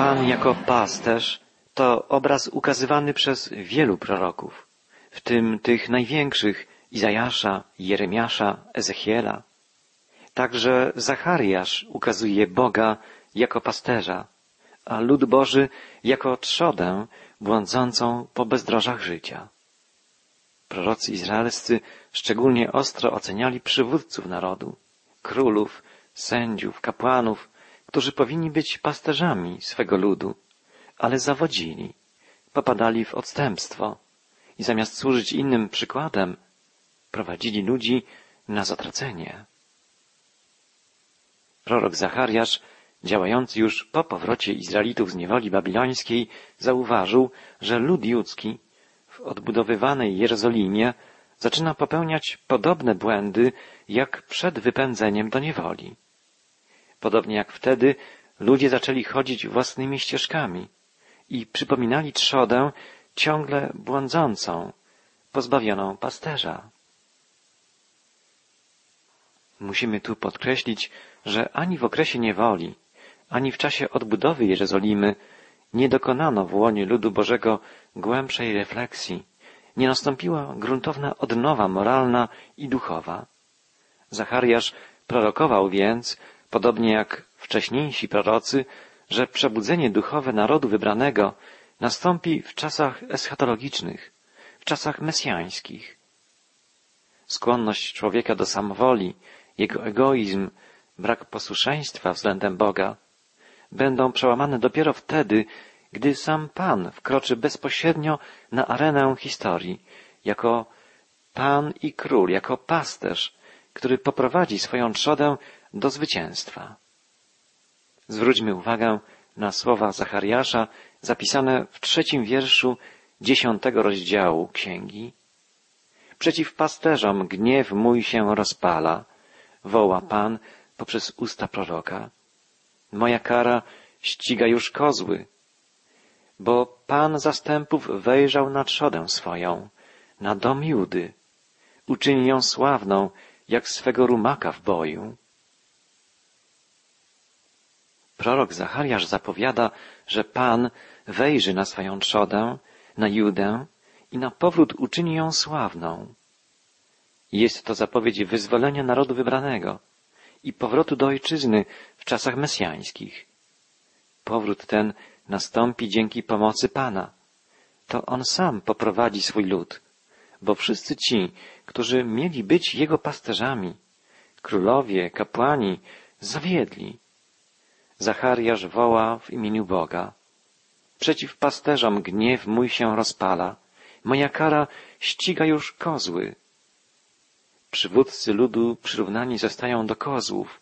Pan jako pasterz to obraz ukazywany przez wielu proroków, w tym tych największych Izajasza, Jeremiasza, Ezechiela. Także Zachariasz ukazuje Boga jako pasterza, a lud Boży jako trzodę błądzącą po bezdrożach życia. Prorocy izraelscy szczególnie ostro oceniali przywódców narodu, królów, sędziów, kapłanów, którzy powinni być pasterzami swego ludu, ale zawodzili, popadali w odstępstwo i zamiast służyć innym przykładem, prowadzili ludzi na zatracenie. Prorok Zachariasz, działający już po powrocie Izraelitów z niewoli babilońskiej, zauważył, że lud judzki w odbudowywanej Jerozolimie zaczyna popełniać podobne błędy jak przed wypędzeniem do niewoli. Podobnie jak wtedy ludzie zaczęli chodzić własnymi ścieżkami i przypominali trzodę ciągle błądzącą, pozbawioną pasterza. Musimy tu podkreślić, że ani w okresie niewoli, ani w czasie odbudowy Jerozolimy nie dokonano w łonie ludu Bożego głębszej refleksji, nie nastąpiła gruntowna odnowa moralna i duchowa. Zachariasz prorokował więc, podobnie jak wcześniejsi prorocy, że przebudzenie duchowe narodu wybranego nastąpi w czasach eschatologicznych, w czasach mesjańskich. Skłonność człowieka do samowoli, jego egoizm, brak posłuszeństwa względem Boga będą przełamane dopiero wtedy, gdy sam Pan wkroczy bezpośrednio na arenę historii, jako Pan i Król, jako pasterz, który poprowadzi swoją trzodę do zwycięstwa. Zwróćmy uwagę na słowa Zachariasza zapisane w trzecim wierszu dziesiątego rozdziału księgi. Przeciw pasterzom gniew mój się rozpala, woła Pan poprzez usta proroka. Moja kara ściga już kozły, bo Pan zastępów wejrzał na trzodę swoją, na dom Judy. Uczyni ją sławną, jak swego rumaka w boju. Prorok Zachariasz zapowiada, że Pan wejrzy na swoją trzodę, na Judę i na powrót uczyni ją sławną. Jest to zapowiedź wyzwolenia narodu wybranego i powrotu do ojczyzny w czasach mesjańskich. Powrót ten nastąpi dzięki pomocy Pana. To On sam poprowadzi swój lud, bo wszyscy ci, którzy mieli być Jego pasterzami, królowie, kapłani, zawiedli. Zachariasz woła w imieniu Boga. Przeciw pasterzom gniew mój się rozpala, moja kara ściga już kozły. Przywódcy ludu przyrównani zostają do kozłów.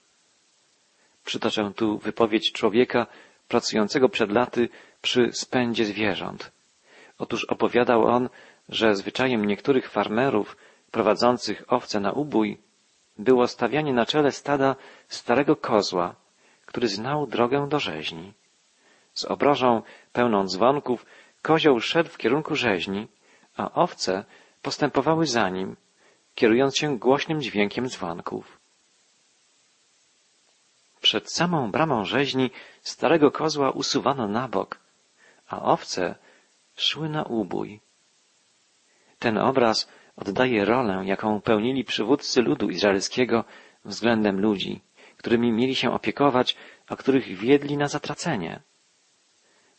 Przytoczę tu wypowiedź człowieka pracującego przed laty przy spędzie zwierząt. Otóż opowiadał on, że zwyczajem niektórych farmerów prowadzących owce na ubój było stawianie na czele stada starego kozła, który znał drogę do rzeźni. Z obrożą pełną dzwonków kozioł szedł w kierunku rzeźni, a owce postępowały za nim, kierując się głośnym dźwiękiem dzwonków. Przed samą bramą rzeźni starego kozła usuwano na bok, a owce szły na ubój. Ten obraz oddaje rolę, jaką pełnili przywódcy ludu izraelskiego względem ludzi, którymi mieli się opiekować, a których wiedli na zatracenie.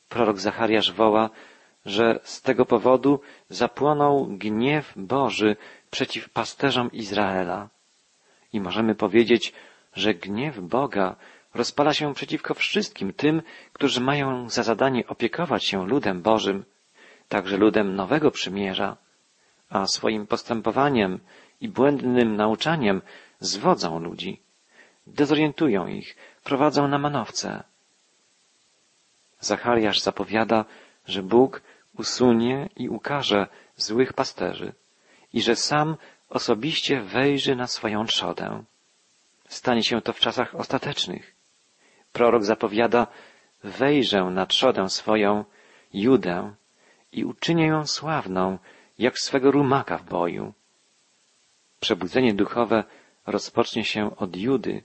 Prorok Zachariasz woła, że z tego powodu zapłonął gniew Boży przeciw pasterzom Izraela. I możemy powiedzieć, że gniew Boga rozpala się przeciwko wszystkim tym, którzy mają za zadanie opiekować się ludem Bożym, także ludem Nowego Przymierza, a swoim postępowaniem i błędnym nauczaniem zwodzą ludzi, dezorientują ich, prowadzą na manowce. Zachariasz zapowiada, że Bóg usunie i ukaże złych pasterzy i że sam osobiście wejrzy na swoją trzodę. Stanie się to w czasach ostatecznych. Prorok zapowiada, wejrzę na trzodę swoją, Judę, i uczynię ją sławną, jak swego rumaka w boju. Przebudzenie duchowe rozpocznie się od Judy,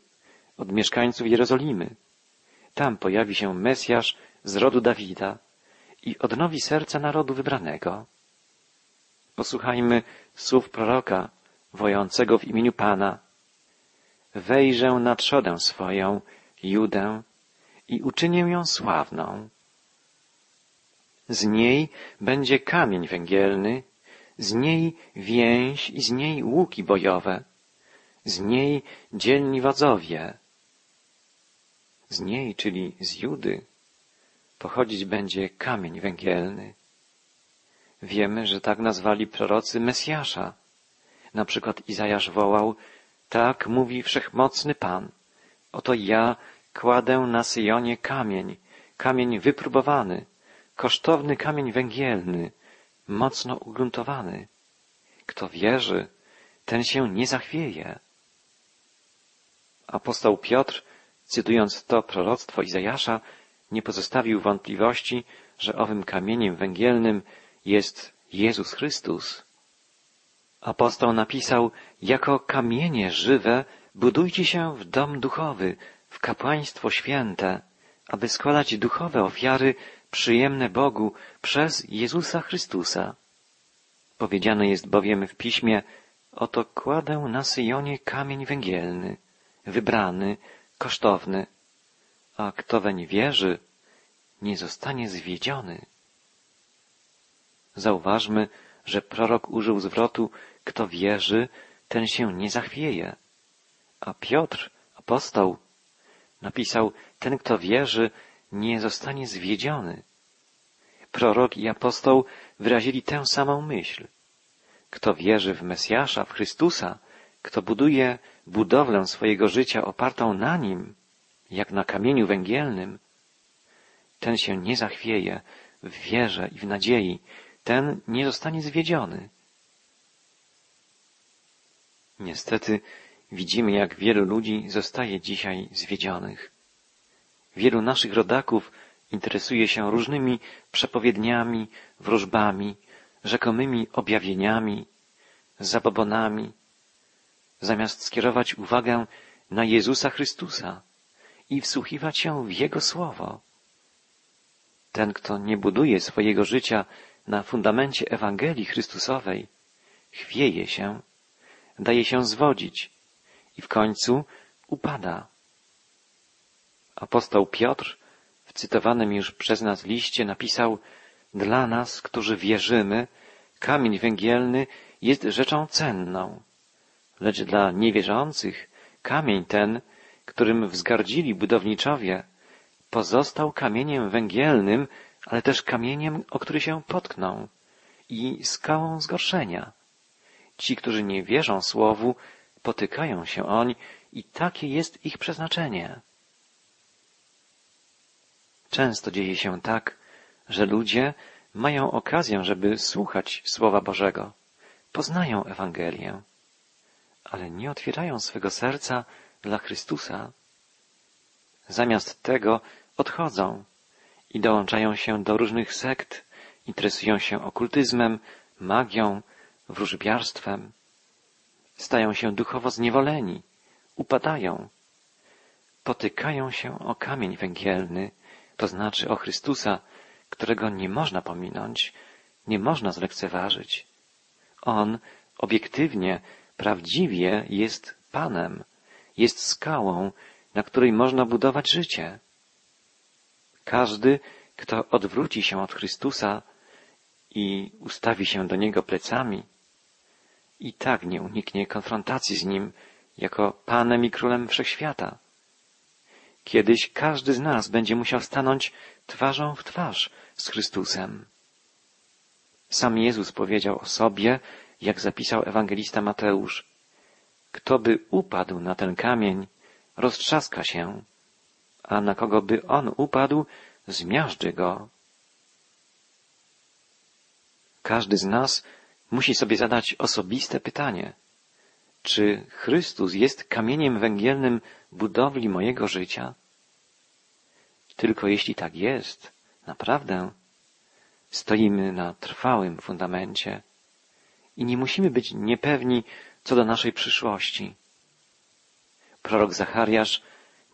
od mieszkańców Jerozolimy. Tam pojawi się Mesjasz z rodu Dawida i odnowi serca narodu wybranego. Posłuchajmy słów proroka, wojącego w imieniu Pana. Wejrzę na trzodę swoją, Judę, i uczynię ją sławną. Z niej będzie kamień węgielny, z niej więź i z niej łuki bojowe, z niej dzielni wodzowie. Z niej, czyli z Judy, pochodzić będzie kamień węgielny. Wiemy, że tak nazwali prorocy Mesjasza. Na przykład Izajasz wołał, tak mówi wszechmocny Pan. Oto ja kładę na Syjonie kamień, kamień wypróbowany, kosztowny kamień węgielny, mocno ugruntowany. Kto wierzy, ten się nie zachwieje. Apostoł Piotr, cytując to proroctwo Izajasza, nie pozostawił wątpliwości, że owym kamieniem węgielnym jest Jezus Chrystus. Apostoł napisał, jako kamienie żywe budujcie się w dom duchowy, w kapłaństwo święte, aby składać duchowe ofiary przyjemne Bogu przez Jezusa Chrystusa. Powiedziane jest bowiem w piśmie, oto kładę na Syjonie kamień węgielny, wybrany, kosztowny, a kto weń wierzy, nie zostanie zwiedziony. Zauważmy, że prorok użył zwrotu, kto wierzy, ten się nie zachwieje. A Piotr, apostoł, napisał, ten, kto wierzy, nie zostanie zwiedziony. Prorok i apostoł wyrazili tę samą myśl. Kto wierzy w Mesjasza, w Chrystusa, kto buduje budowlę swojego życia opartą na nim, jak na kamieniu węgielnym, ten się nie zachwieje w wierze i w nadziei, ten nie zostanie zwiedziony. Niestety widzimy, jak wielu ludzi zostaje dzisiaj zwiedzionych. Wielu naszych rodaków interesuje się różnymi przepowiedniami, wróżbami, rzekomymi objawieniami, zabobonami, zamiast skierować uwagę na Jezusa Chrystusa i wsłuchiwać się w Jego Słowo. Ten, kto nie buduje swojego życia na fundamencie Ewangelii Chrystusowej, chwieje się, daje się zwodzić i w końcu upada. Apostoł Piotr w cytowanym już przez nas liście napisał Dla nas, którzy wierzymy, kamień węgielny jest rzeczą cenną, lecz dla niewierzących kamień ten, którym wzgardzili budowniczowie, pozostał kamieniem węgielnym, ale też kamieniem, o który się potkną i skałą zgorszenia. Ci, którzy nie wierzą słowu, potykają się oń i takie jest ich przeznaczenie. Często dzieje się tak, że ludzie mają okazję, żeby słuchać Słowa Bożego, poznają Ewangelię, ale nie otwierają swego serca dla Chrystusa. Zamiast tego odchodzą i dołączają się do różnych sekt, interesują się okultyzmem, magią, wróżbiarstwem. Stają się duchowo zniewoleni, upadają, potykają się o kamień węgielny, to znaczy o Chrystusa, którego nie można pominąć, nie można zlekceważyć. On obiektywnie, prawdziwie jest Panem, jest skałą, na której można budować życie. Każdy, kto odwróci się od Chrystusa i ustawi się do Niego plecami, i tak nie uniknie konfrontacji z Nim jako Panem i Królem Wszechświata. Kiedyś każdy z nas będzie musiał stanąć twarzą w twarz z Chrystusem. Sam Jezus powiedział o sobie, jak zapisał ewangelista Mateusz, kto by upadł na ten kamień, roztrzaska się, a na kogo by on upadł, zmiażdży go. Każdy z nas musi sobie zadać osobiste pytanie. Czy Chrystus jest kamieniem węgielnym budowli mojego życia? Tylko jeśli tak jest, naprawdę, stoimy na trwałym fundamencie i nie musimy być niepewni co do naszej przyszłości. Prorok Zachariasz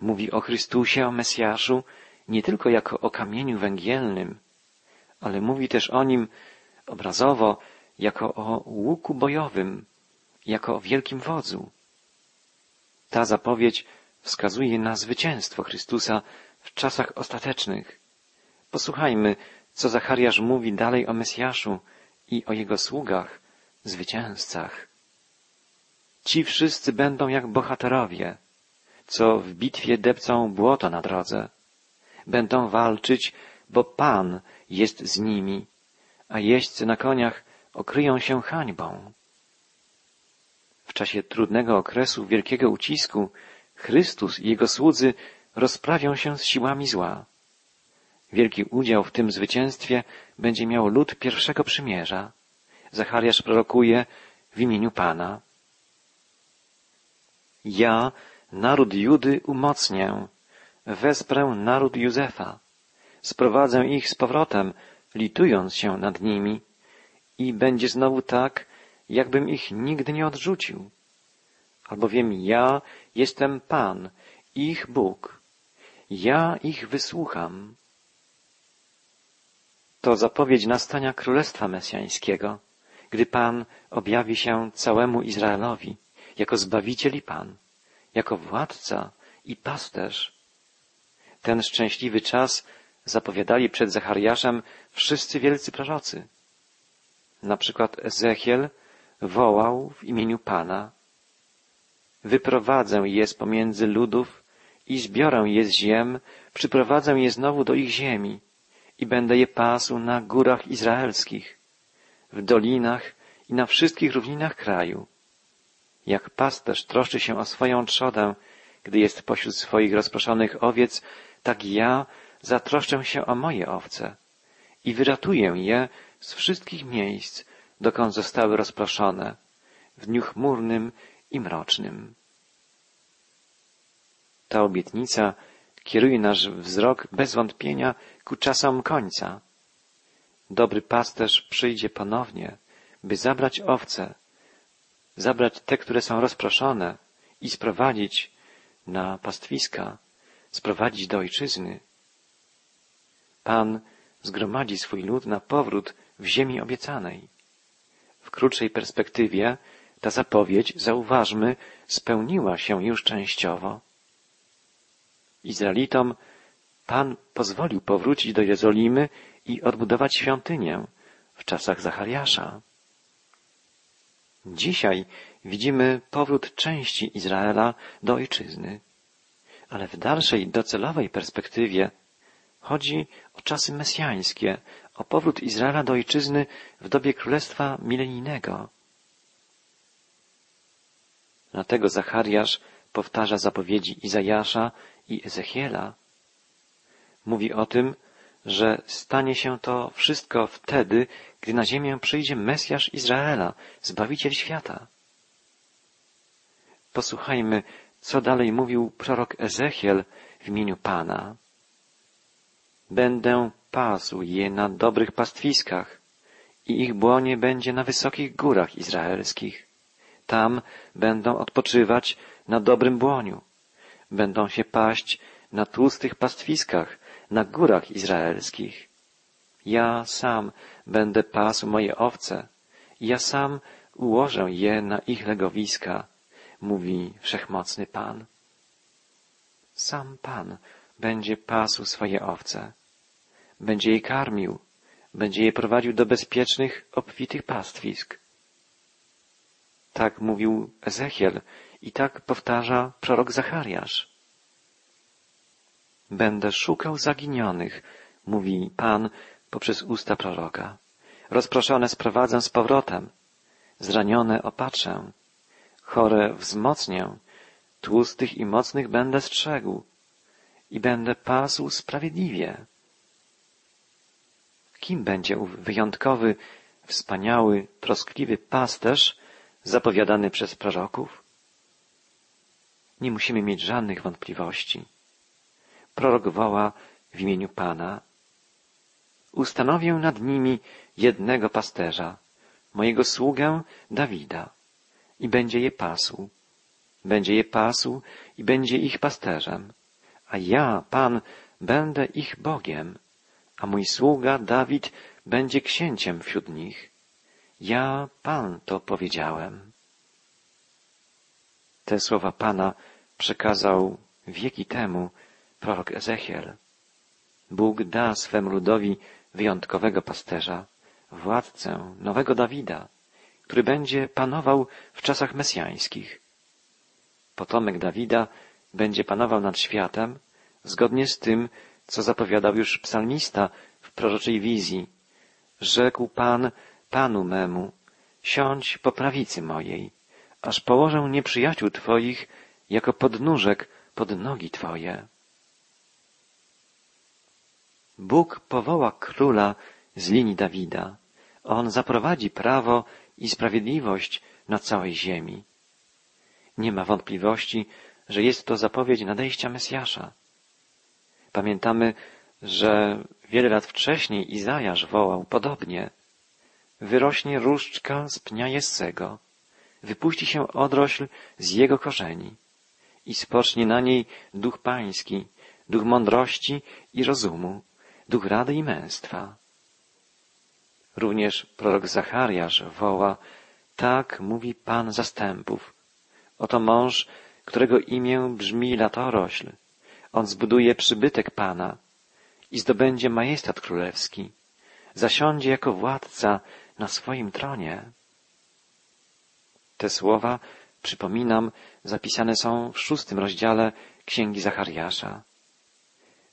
mówi o Chrystusie, o Mesjaszu, nie tylko jako o kamieniu węgielnym, ale mówi też o nim obrazowo jako o łuku bojowym, jako o wielkim wodzu. Ta zapowiedź wskazuje na zwycięstwo Chrystusa w czasach ostatecznych. Posłuchajmy, co Zachariasz mówi dalej o Mesjaszu i o jego sługach, zwycięzcach. Ci wszyscy będą jak bohaterowie, co w bitwie depcą błoto na drodze. Będą walczyć, bo Pan jest z nimi, a jeźdźcy na koniach okryją się hańbą. W czasie trudnego okresu wielkiego ucisku Chrystus i Jego słudzy rozprawią się z siłami zła. Wielki udział w tym zwycięstwie będzie miał lud pierwszego przymierza. Zachariasz prorokuje w imieniu Pana. Ja, naród Judy, umocnię, wesprę naród Józefa, sprowadzę ich z powrotem, litując się nad nimi i będzie znowu tak, jakbym ich nigdy nie odrzucił. Albowiem ja jestem Pan, ich Bóg. Ja ich wysłucham. To zapowiedź nastania Królestwa Mesjańskiego, gdy Pan objawi się całemu Izraelowi jako Zbawiciel i Pan, jako Władca i Pasterz. Ten szczęśliwy czas zapowiadali przed Zachariaszem wszyscy wielcy prorocy. Na przykład Ezechiel wołał w imieniu Pana. Wyprowadzę je z pomiędzy ludów i zbiorę je z ziem, przyprowadzę je znowu do ich ziemi i będę je pasł na górach izraelskich, w dolinach i na wszystkich równinach kraju. Jak pasterz troszczy się o swoją trzodę, gdy jest pośród swoich rozproszonych owiec, tak ja zatroszczę się o moje owce i wyratuję je z wszystkich miejsc, dokąd zostały rozproszone, w dniu chmurnym i mrocznym. Ta obietnica kieruje nasz wzrok bez wątpienia ku czasom końca. Dobry pasterz przyjdzie ponownie, by zabrać owce, zabrać te, które są rozproszone i sprowadzić na pastwiska, sprowadzić do ojczyzny. Pan zgromadzi swój lud na powrót w ziemi obiecanej. W krótszej perspektywie ta zapowiedź, zauważmy, spełniła się już częściowo. Izraelitom Pan pozwolił powrócić do Jerozolimy i odbudować świątynię w czasach Zachariasza. Dzisiaj widzimy powrót części Izraela do ojczyzny, ale w dalszej docelowej perspektywie chodzi o czasy mesjańskie, o powrót Izraela do ojczyzny w dobie królestwa milenijnego. Dlatego Zachariasz powtarza zapowiedzi Izajasza i Ezechiela. Mówi o tym, że stanie się to wszystko wtedy, gdy na ziemię przyjdzie Mesjasz Izraela, Zbawiciel świata. Posłuchajmy, co dalej mówił prorok Ezechiel w imieniu Pana. Będę pasł je na dobrych pastwiskach i ich błonie będzie na wysokich górach izraelskich. Tam będą odpoczywać na dobrym błoniu. Będą się paść na tłustych pastwiskach, na górach izraelskich. Ja sam będę pasł moje owce, ja sam ułożę je na ich legowiska, mówi wszechmocny Pan. Sam Pan będzie pasł swoje owce będzie je karmił, będzie je prowadził do bezpiecznych, obfitych pastwisk. Tak mówił Ezechiel i tak powtarza prorok Zachariasz. Będę szukał zaginionych, mówi Pan poprzez usta proroka. Rozproszone sprowadzę z powrotem, zranione opatrzę, chore wzmocnię, tłustych i mocnych będę strzegł i będę pasł sprawiedliwie. Kim będzie ów wyjątkowy, wspaniały, troskliwy pasterz zapowiadany przez proroków? Nie musimy mieć żadnych wątpliwości. Prorok woła w imieniu Pana. Ustanowię nad nimi jednego pasterza, mojego sługę Dawida, i będzie je pasł. Będzie je pasł i będzie ich pasterzem. A ja, Pan, będę ich Bogiem, a mój sługa Dawid będzie księciem wśród nich. Ja, Pan, to powiedziałem. Te słowa Pana przekazał wieki temu prorok Ezechiel. Bóg da swemu ludowi wyjątkowego pasterza, władcę nowego Dawida, który będzie panował w czasach mesjańskich. Potomek Dawida będzie panował nad światem zgodnie z tym, co zapowiadał już psalmista w proroczej wizji. Rzekł Pan Panu memu, siądź po prawicy mojej, aż położę nieprzyjaciół Twoich jako podnóżek pod nogi Twoje. Bóg powoła króla z linii Dawida. On zaprowadzi prawo i sprawiedliwość na całej ziemi. Nie ma wątpliwości, że jest to zapowiedź nadejścia Mesjasza. Pamiętamy, że wiele lat wcześniej Izajasz wołał podobnie. Wyrośnie różdżka z pnia Jessego, wypuści się odrośl z jego korzeni i spocznie na niej duch pański, duch mądrości i rozumu, duch rady i męstwa. Również prorok Zachariasz woła, tak mówi Pan zastępów. Oto mąż, którego imię brzmi latorośl. On zbuduje przybytek Pana i zdobędzie majestat królewski. Zasiądzie jako władca na swoim tronie. Te słowa, przypominam, zapisane są w szóstym rozdziale Księgi Zachariasza.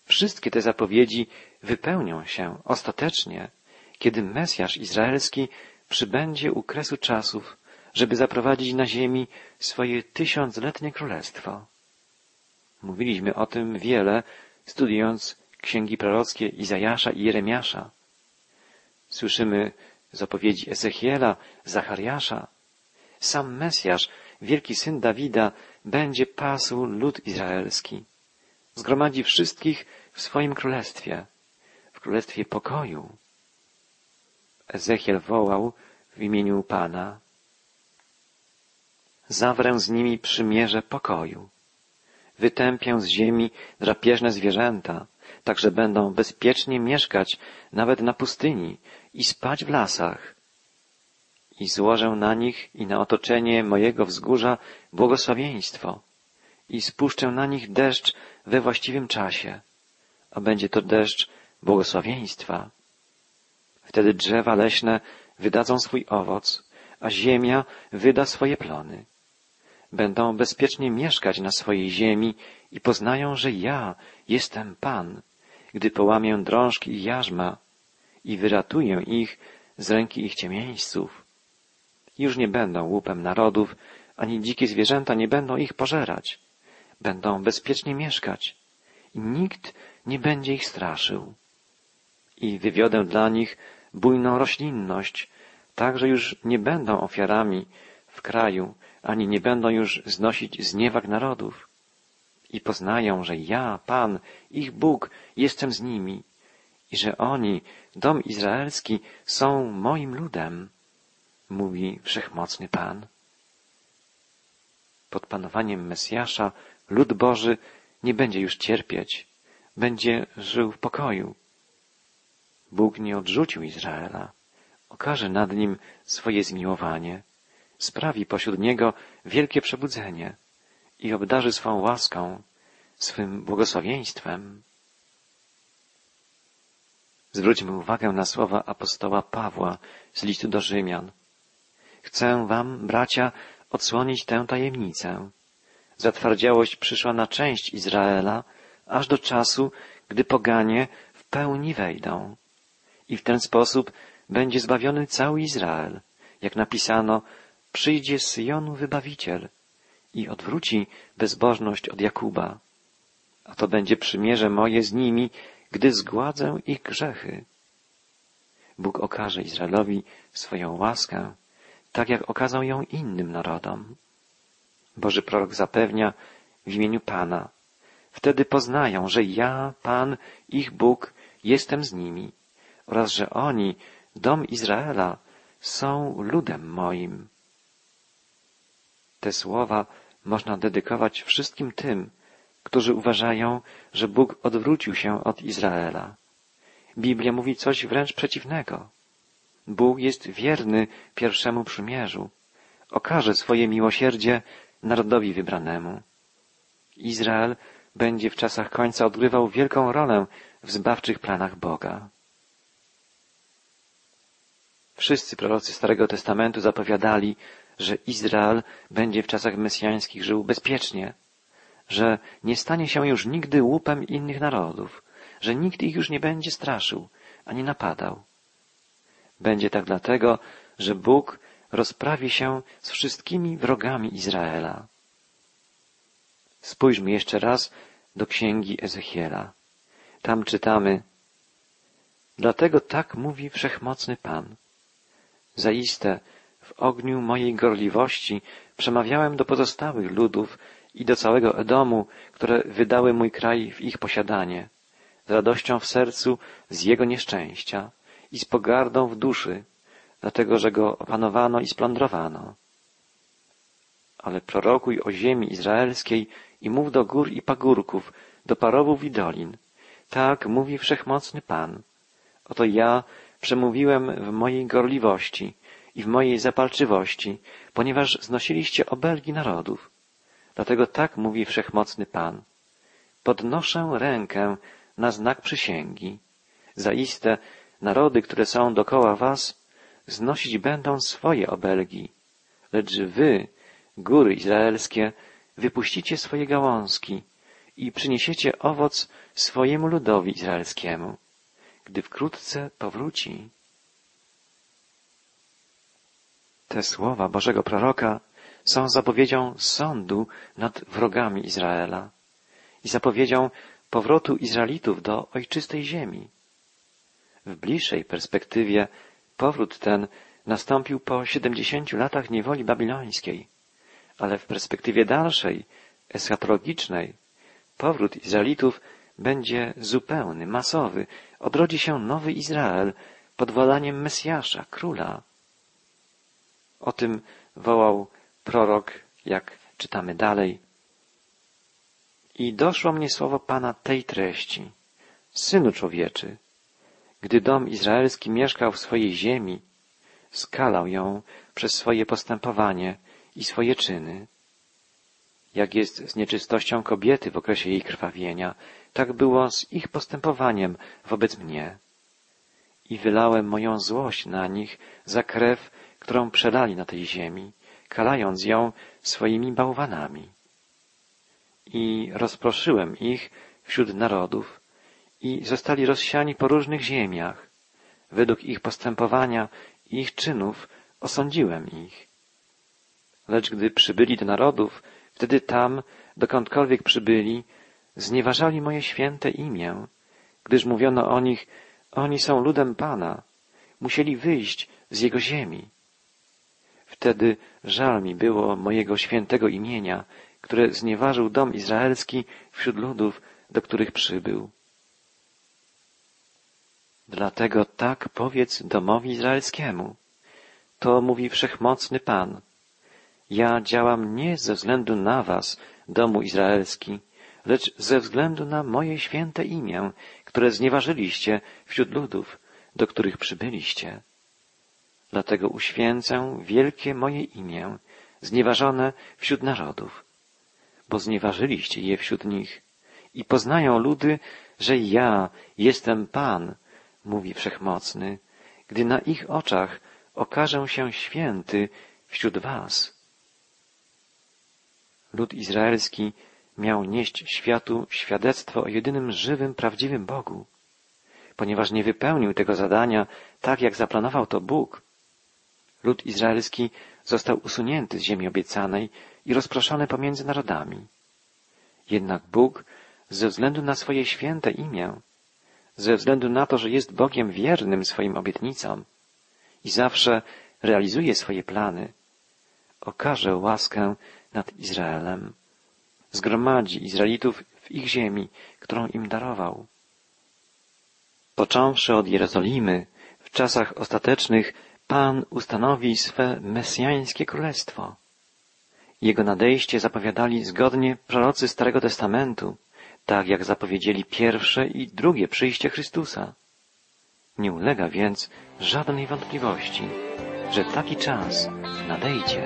Wszystkie te zapowiedzi wypełnią się ostatecznie, kiedy Mesjasz Izraelski przybędzie u kresu czasów, żeby zaprowadzić na ziemi swoje tysiącletnie królestwo. Mówiliśmy o tym wiele, studiując księgi prorockie Izajasza i Jeremiasza. Słyszymy z opowiedzi Ezechiela, Zachariasza. Sam Mesjasz, wielki syn Dawida, będzie pasł lud izraelski. Zgromadzi wszystkich w swoim królestwie, w królestwie pokoju. Ezechiel wołał w imieniu Pana. Zawrę z nimi przymierze pokoju. Wytępię z ziemi drapieżne zwierzęta, tak że będą bezpiecznie mieszkać nawet na pustyni i spać w lasach. I złożę na nich i na otoczenie mojego wzgórza błogosławieństwo i spuszczę na nich deszcz we właściwym czasie, a będzie to deszcz błogosławieństwa. Wtedy drzewa leśne wydadzą swój owoc, a ziemia wyda swoje plony. Będą bezpiecznie mieszkać na swojej ziemi i poznają, że ja jestem Pan, gdy połamię drążki i jarzma i wyratuję ich z ręki ich ciemieńców. Już nie będą łupem narodów, ani dzikie zwierzęta nie będą ich pożerać. Będą bezpiecznie mieszkać i nikt nie będzie ich straszył. I wywiodę dla nich bujną roślinność, tak że już nie będą ofiarami w kraju, ani nie będą już znosić zniewag narodów. I poznają, że ja, Pan, ich Bóg, jestem z nimi i że oni, dom izraelski, są moim ludem, mówi wszechmocny Pan. Pod panowaniem Mesjasza lud Boży nie będzie już cierpieć, będzie żył w pokoju. Bóg nie odrzucił Izraela, okaże nad nim swoje zmiłowanie, sprawi pośród niego wielkie przebudzenie i obdarzy swą łaską, swym błogosławieństwem. Zwróćmy uwagę na słowa apostoła Pawła z listu do Rzymian. Chcę wam, bracia, odsłonić tę tajemnicę. Zatwardziałość przyszła na część Izraela, aż do czasu, gdy poganie w pełni wejdą. I w ten sposób będzie zbawiony cały Izrael. Jak napisano, przyjdzie z Syjonu wybawiciel i odwróci bezbożność od Jakuba. A to będzie przymierze moje z nimi, gdy zgładzę ich grzechy. Bóg okaże Izraelowi swoją łaskę, tak jak okazał ją innym narodom. Boży prorok zapewnia w imieniu Pana. Wtedy poznają, że ja, Pan, ich Bóg, jestem z nimi oraz że oni, dom Izraela, są ludem moim. Te słowa można dedykować wszystkim tym, którzy uważają, że Bóg odwrócił się od Izraela. Biblia mówi coś wręcz przeciwnego. Bóg jest wierny pierwszemu przymierzu. Okaże swoje miłosierdzie narodowi wybranemu. Izrael będzie w czasach końca odgrywał wielką rolę w zbawczych planach Boga. Wszyscy prorocy Starego Testamentu zapowiadali, że Izrael będzie w czasach mesjańskich żył bezpiecznie, że nie stanie się już nigdy łupem innych narodów, że nikt ich już nie będzie straszył ani napadał. Będzie tak dlatego, że Bóg rozprawi się z wszystkimi wrogami Izraela. Spójrzmy jeszcze raz do księgi Ezechiela. Tam czytamy, Dlatego tak mówi wszechmocny Pan. Zaiste, w ogniu mojej gorliwości przemawiałem do pozostałych ludów i do całego Edomu, które wydały mój kraj w ich posiadanie, z radością w sercu z jego nieszczęścia i z pogardą w duszy, dlatego że go opanowano i splądrowano. Ale prorokuj o ziemi izraelskiej i mów do gór i pagórków, do parowów i dolin. Tak mówi wszechmocny Pan. Oto ja przemówiłem w mojej gorliwości i w mojej zapalczywości, ponieważ znosiliście obelgi narodów. Dlatego tak mówi wszechmocny Pan. Podnoszę rękę na znak przysięgi. Zaiste narody, które są dokoła was, znosić będą swoje obelgi, lecz wy, góry izraelskie, wypuścicie swoje gałązki i przyniesiecie owoc swojemu ludowi izraelskiemu, gdy wkrótce powróci. Te słowa Bożego proroka są zapowiedzią sądu nad wrogami Izraela i zapowiedzią powrotu Izraelitów do ojczystej ziemi. W bliższej perspektywie powrót ten nastąpił po siedemdziesięciu latach niewoli babilońskiej, ale w perspektywie dalszej, eschatologicznej, powrót Izraelitów będzie zupełny, masowy, odrodzi się nowy Izrael pod władaniem Mesjasza, króla. O tym wołał prorok, jak czytamy dalej. I doszło mnie słowo Pana tej treści. Synu człowieczy, gdy dom izraelski mieszkał w swojej ziemi, skalał ją przez swoje postępowanie i swoje czyny. Jak jest z nieczystością kobiety w okresie jej krwawienia, tak było z ich postępowaniem wobec mnie. I wylałem moją złość na nich za krew, którą przelali na tej ziemi, kalając ją swoimi bałwanami. I rozproszyłem ich wśród narodów i zostali rozsiani po różnych ziemiach. Według ich postępowania i ich czynów osądziłem ich. Lecz gdy przybyli do narodów, wtedy tam, dokądkolwiek przybyli, znieważali moje święte imię, gdyż mówiono o nich, oni są ludem Pana, musieli wyjść z Jego ziemi. Wtedy żal mi było mojego świętego imienia, które znieważył dom izraelski wśród ludów, do których przybył. Dlatego tak powiedz domowi izraelskiemu. To mówi wszechmocny Pan. Ja działam nie ze względu na was, domu izraelski, lecz ze względu na moje święte imię, które znieważyliście wśród ludów, do których przybyliście. Dlatego uświęcę wielkie moje imię, znieważone wśród narodów, bo znieważyliście je wśród nich i poznają ludy, że ja jestem Pan, mówi Wszechmocny, gdy na ich oczach okażę się święty wśród was. Lud izraelski miał nieść światu świadectwo o jedynym żywym, prawdziwym Bogu. Ponieważ nie wypełnił tego zadania tak, jak zaplanował to Bóg, lud izraelski został usunięty z ziemi obiecanej i rozproszony pomiędzy narodami. Jednak Bóg, ze względu na swoje święte imię, ze względu na to, że jest Bogiem wiernym swoim obietnicom i zawsze realizuje swoje plany, okaże łaskę nad Izraelem. Zgromadzi Izraelitów w ich ziemi, którą im darował. Począwszy od Jerozolimy, w czasach ostatecznych Pan ustanowi swe mesjańskie królestwo. Jego nadejście zapowiadali zgodnie prorocy Starego Testamentu, tak jak zapowiedzieli pierwsze i drugie przyjście Chrystusa. Nie ulega więc żadnej wątpliwości, że taki czas nadejdzie.